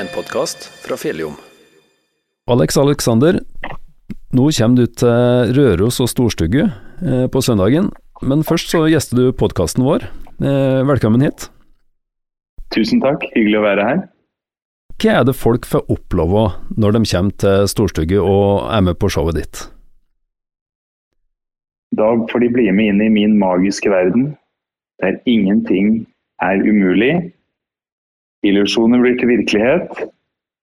en podkast fra Fjelljom. Alex Alexander, nå kommer du til Røros og Storstugge eh, på søndagen, men først så gjester du podkasten vår. Eh, velkommen hit. Tusen takk, hyggelig å være her. Hva er det folk får oppleve når de kommer til Storstugge og er med på showet ditt? Da får de bli med inn i min magiske verden, der ingenting er umulig, illusjoner blir til virkelighet,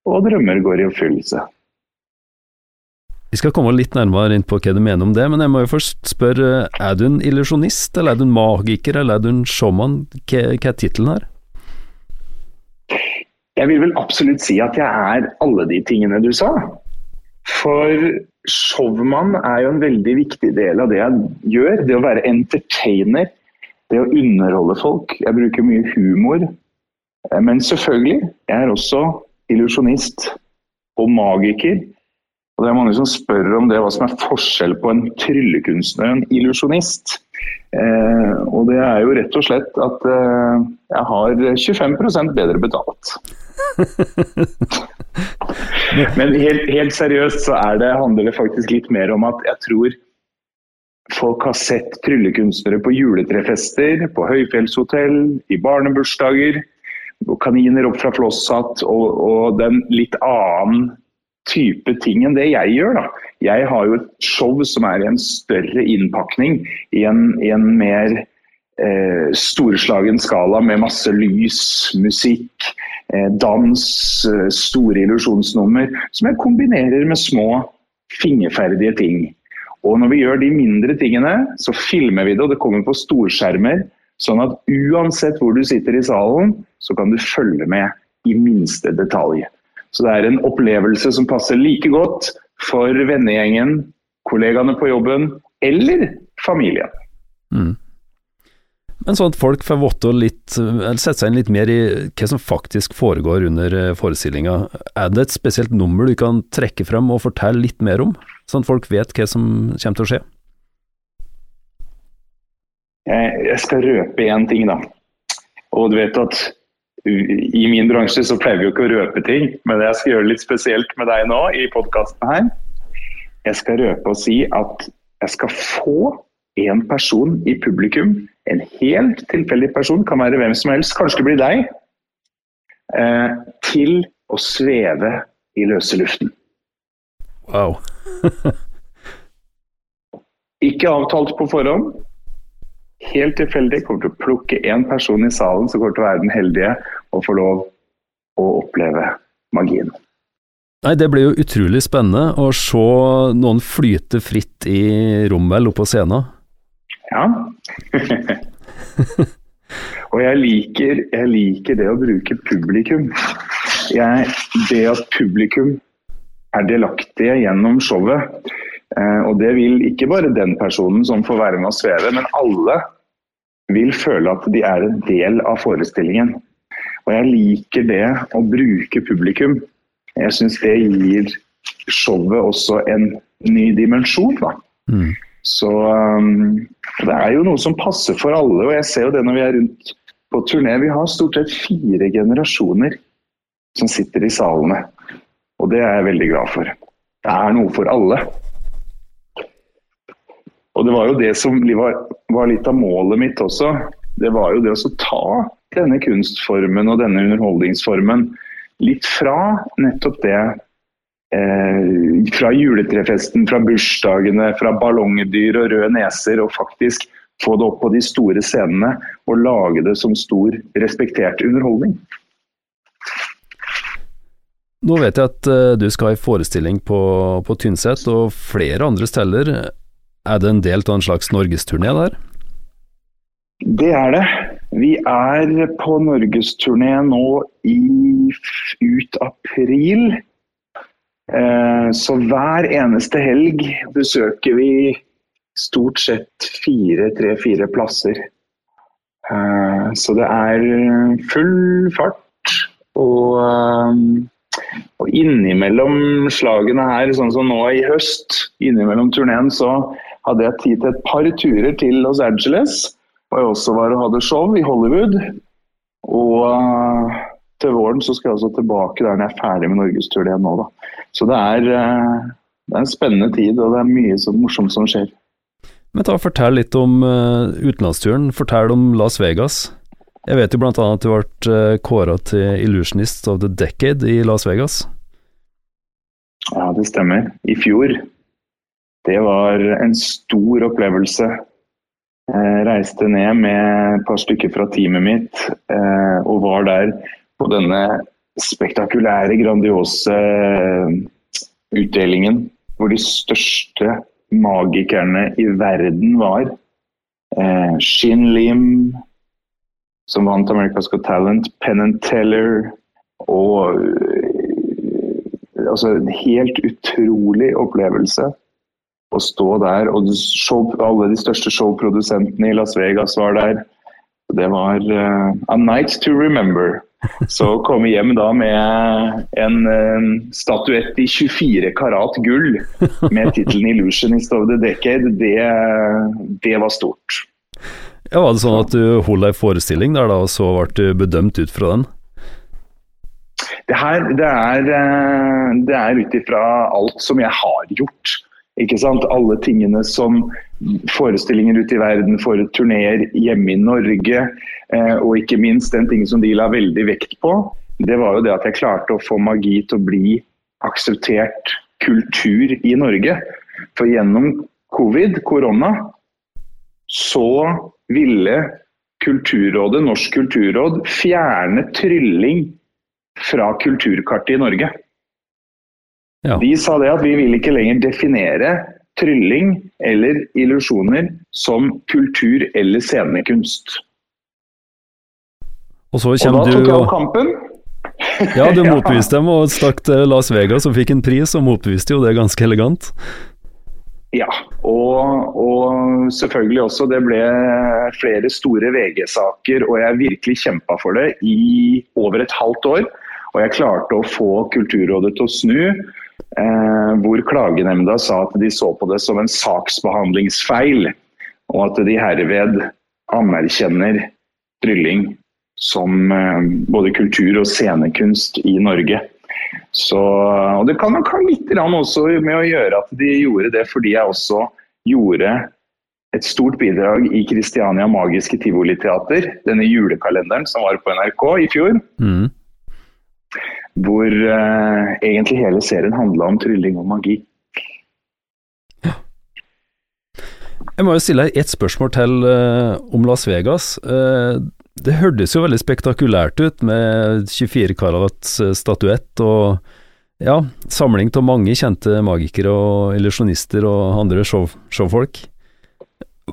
og drømmer går i oppfyllelse. Vi skal komme litt nærmere inn på hva du mener om det, men jeg må jo først spørre, er du en illusjonist, eller er du en magiker, eller er du en showman? Hva, hva er tittelen her? Jeg vil vel absolutt si at jeg er alle de tingene du sa. For showman er jo en veldig viktig del av det jeg gjør. Det å være entertainer. Det å underholde folk. Jeg bruker mye humor. Men selvfølgelig, jeg er også illusjonist og magiker. Og det er mange som spør om det, hva som er forskjell på en tryllekunstner og en illusjonist. Eh, og det er jo rett og slett at eh, jeg har 25% bedre betalt. Men helt, helt, seriøst så er det, handler det faktisk litt mer om at jeg tror folk har sett tryllekunstnere på juletrefester, på høyfjellshotell, i barnebursdager, kaniner opp fra flosshatt og, og den litt annen type ting enn det jeg gjør. da. Jeg har jo et show som er i en større innpakning, i en, i en mer eh, storslagen skala med masse lys, musikk, eh, dans, eh, store illusjonsnummer, som jeg kombinerer med små fingerferdige ting. Og når vi gjør de mindre tingene, så filmer vi det, og det kommer på storskjermer. Sånn at uansett hvor du sitter i salen, så kan du følge med i minste detalj. Så det er en opplevelse som passer like godt for vennegjengen, kollegaene på jobben eller familien. Mm. Men sånn at folk får vite litt, eller sette seg inn litt mer i hva som faktisk foregår under eh, forestillinga. Er det et spesielt nummer du kan trekke frem og fortelle litt mer om, sånn at folk vet hva som kommer til å skje? Jeg skal røpe én ting, da. Og du vet at i min bransje så pleier vi jo ikke å røpe ting, men jeg skal gjøre det litt spesielt med deg nå i podkasten her. Jeg skal røpe og si at jeg skal få en person i publikum, en helt tilfeldig person, kan være hvem som helst, kanskje det blir deg, eh, til å sveve i løse luften. Wow. ikke avtalt på forhånd, helt tilfeldig. Kommer til å plukke én person i salen som kommer til å være den heldige og få lov å oppleve magien. Nei, Det blir jo utrolig spennende å se noen flyte fritt i rommet eller oppå scenen. Ja. og jeg liker, jeg liker, det å bruke publikum. Jeg, det at publikum er delaktige gjennom showet. Eh, og det vil ikke bare den personen som får være med å sveve, men alle vil føle at de er en del av forestillingen. Og jeg liker det å bruke publikum. Jeg syns det gir showet også en ny dimensjon. da. Mm. Så um, det er jo noe som passer for alle. Og jeg ser jo det når vi er rundt på turné. Vi har stort sett fire generasjoner som sitter i salene. Og det er jeg veldig glad for. Det er noe for alle. Og det var jo det som var, var litt av målet mitt også. Det var jo det å ta denne kunstformen og denne underholdningsformen litt fra nettopp det eh, Fra juletrefesten, fra bursdagene, fra ballongdyr og røde neser, og faktisk få det opp på de store scenene og lage det som stor, respektert underholdning. Nå vet jeg at uh, du skal ha en forestilling på, på Tynset og flere andre steder. Er det en del av en slags norgesturné der? Det er det. Vi er på norgesturné nå i ut april. Eh, så hver eneste helg besøker vi stort sett fire, tre-fire plasser. Eh, så det er full fart. Og, eh, og innimellom slagene her, sånn som nå i høst, innimellom turneen, så hadde jeg tid til et par turer til Los Angeles. Og jeg også var og hadde show i Hollywood. Og uh, til våren så skal jeg altså tilbake der når jeg er ferdig med norgesturneen nå. da. Så det er, eh, det er en spennende tid, og det er mye så morsomt som skjer. Men ta Fortell litt om uh, utenlandsturen. Fortell om Las Vegas. Jeg vet jo bl.a. at du ble kåra til Illusionist of the Decade i Las Vegas. Ja, det stemmer. I fjor. Det var en stor opplevelse. Jeg reiste ned med et par stykker fra teamet mitt eh, og var der på denne spektakulære, grandiose eh, utdelingen hvor de største magikerne i verden var. Eh, Shin Lim, som vant America's Got Talent, Penn and Teller og Altså en helt utrolig opplevelse å stå der. Og show, alle de største showprodusentene i Las Vegas var der. Det var uh, a night to remember. Så komme hjem da med en uh, statuett i 24 karat gull med tittelen 'Illusionist of the Decade', det, det var stort. Ja, Var det sånn at du holdt ei forestilling der da, og så ble du bedømt ut fra den? Det her det er, eh, det er ut ifra alt som jeg har gjort. Ikke sant? Alle tingene som forestillinger ute i verden, for turneer hjemme i Norge, eh, og ikke minst den ting som de la veldig vekt på, det var jo det at jeg klarte å få magi til å bli akseptert kultur i Norge. For gjennom covid, korona, så ville Kulturrådet, Norsk kulturråd, fjerne trylling fra kulturkartet i Norge. Ja. De sa det at vi vil ikke lenger definere trylling eller illusjoner som kultur eller scenekunst. Og så kommer og da tok jeg opp kampen. ja, du motbeviste dem og stakk til Las Vegas og fikk en pris, og motbeviste jo det ganske elegant. Ja, og, og, selvfølgelig også det ble flere store VG-saker, og jeg virkelig kjempa for det i over et halvt år. Og jeg klarte å få Kulturrådet til å snu, hvor klagenemnda sa at de så på det som en saksbehandlingsfeil, og at de herved anerkjenner trylling som eh, både kultur og scenekunst i Norge. Så, og Det kan nok ha litt også med å gjøre at de gjorde det fordi jeg også gjorde et stort bidrag i Kristiania Magiske Tivoliteater, denne julekalenderen som var på NRK i fjor. Mm. Hvor uh, egentlig hele serien handla om trylling og magi. Jeg må jo stille deg ett spørsmål til uh, om Las Vegas. Uh, det hørtes jo veldig spektakulært ut med 24 karats statuett og ja, samling av mange kjente magikere og illusjonister og andre show, showfolk.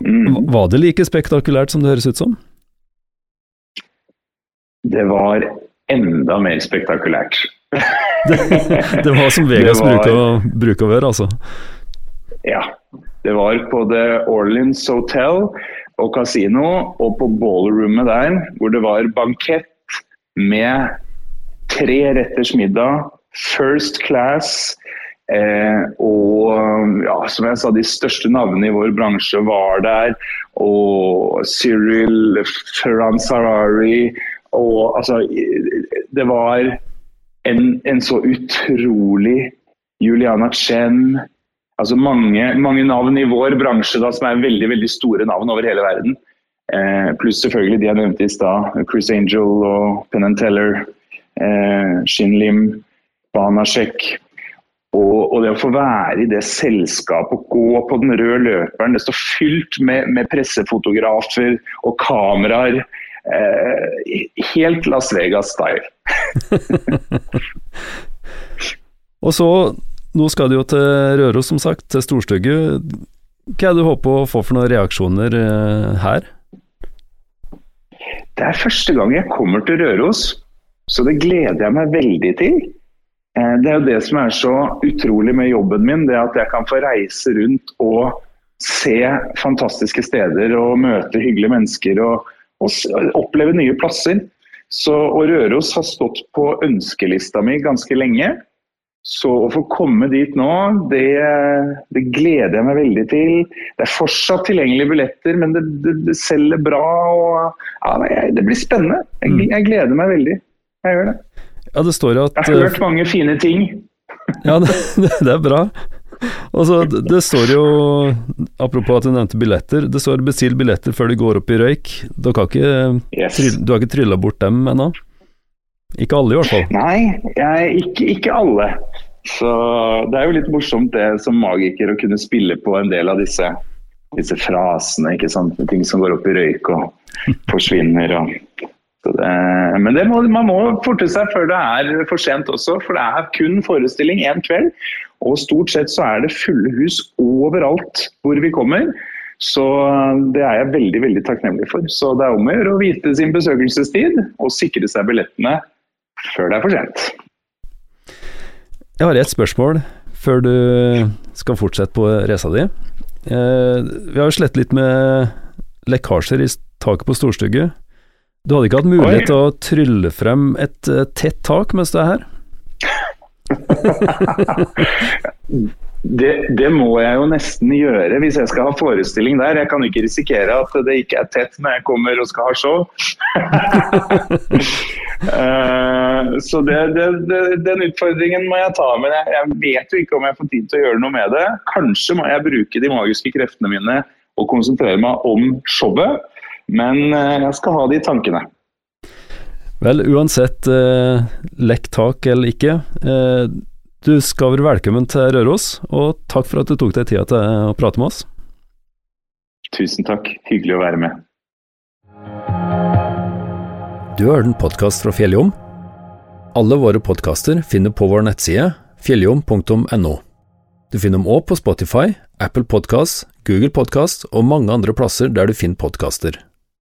Mm. Var det like spektakulært som det høres ut som? Det var enda mer spektakulært. det, det, var som Vegas var, bruker, å, bruker å være, altså? Ja. Det var på The Orleans Hotel og kasino og på ballroomet der, hvor det var bankett med tre retters middag, first class. Eh, og ja, som jeg sa, de største navnene i vår bransje var der. Og Cyril Ferran Sarari og altså Det var en, en så utrolig Juliana Chen Altså mange, mange, navn i vår bransje da, som er veldig veldig store navn over hele verden. Eh, pluss selvfølgelig de jeg nevnte i stad. Chris Angel og Penn Teller. Eh, Shin Lim, Banashek. Og, og, det å få være i det selskapet, gå på den røde løperen, det står fylt med, med pressefotografer og kameraer. Eh, helt Las Vegas-style. og så, nå skal du jo til Røros, som sagt, til Storstygge. Hva er det du håper å få for noen reaksjoner eh, her? Det er første gang jeg kommer til Røros, så det gleder jeg meg veldig til. Eh, det er jo det som er så utrolig med jobben min, det at jeg kan få reise rundt og se fantastiske steder og møte hyggelige mennesker. og og oppleve nye plasser. Så, og Røros har stått på ønskelista mi ganske lenge. Så å få komme dit nå, det, det, gleder jeg meg veldig til. Det er fortsatt tilgjengelige billetter, men det, det, det selger bra. Og, ja, det blir spennende. Jeg, mm. jeg, gleder meg veldig. Jeg gjør det. Ja, det står at Jeg har hørt mange fine ting. Ja, det, det er bra. Og så det, står jo, apropos at du nevnte billetter, det står bestill billetter før de går opp i røyk. Du, ikke, Yes. du har ikke trylla bort dem ennå? Ikke alle, i hvert fall. Nei, jeg, ikke, ikke alle. Så det er jo litt morsomt det som magiker å kunne spille på en del av disse, disse frasene. ikke sant? Ting som går opp i røyk og forsvinner. Og, men det må, man må forte seg før det er for sent også, for det er kun forestilling én kveld. Og stort sett så er det fulle hus overalt hvor vi kommer. Så det er jeg veldig veldig takknemlig for. Så det er om å gjøre å vite sin besøkelsestid og sikre seg billettene før det er for sent. Jeg har ett spørsmål før du skal fortsette på reisa di. Eh, vi har jo slett litt med lekkasjer i taket på storstugget. Du hadde ikke hatt mulighet Oi. til å trylle frem et uh, tett tak mens du er her? Det, det må jeg jo nesten gjøre hvis jeg skal ha forestilling der. Jeg kan ikke risikere at det ikke er tett når jeg kommer og skal ha show. uh, så det, det, det, den utfordringen må jeg ta. Men jeg, jeg vet jo ikke om jeg får tid til å gjøre noe med det. Kanskje må jeg bruke de magiske kreftene mine og konsentrere meg om showet. Men eh, jeg skal ha de tankene. Vel, uansett eh, lekk tak eller ikke, eh, du skal være velkommen til Røros, og takk for at du tok deg tida til å prate med oss. Tusen takk. Hyggelig å være med. Du har hørt en podkast fra Fjelljom. Alle våre podkaster finner på vår nettside fjelljom.no. Du finner dem òg på Spotify, Apple Podkast, Google Podkast og mange andre plasser der du finner podkaster.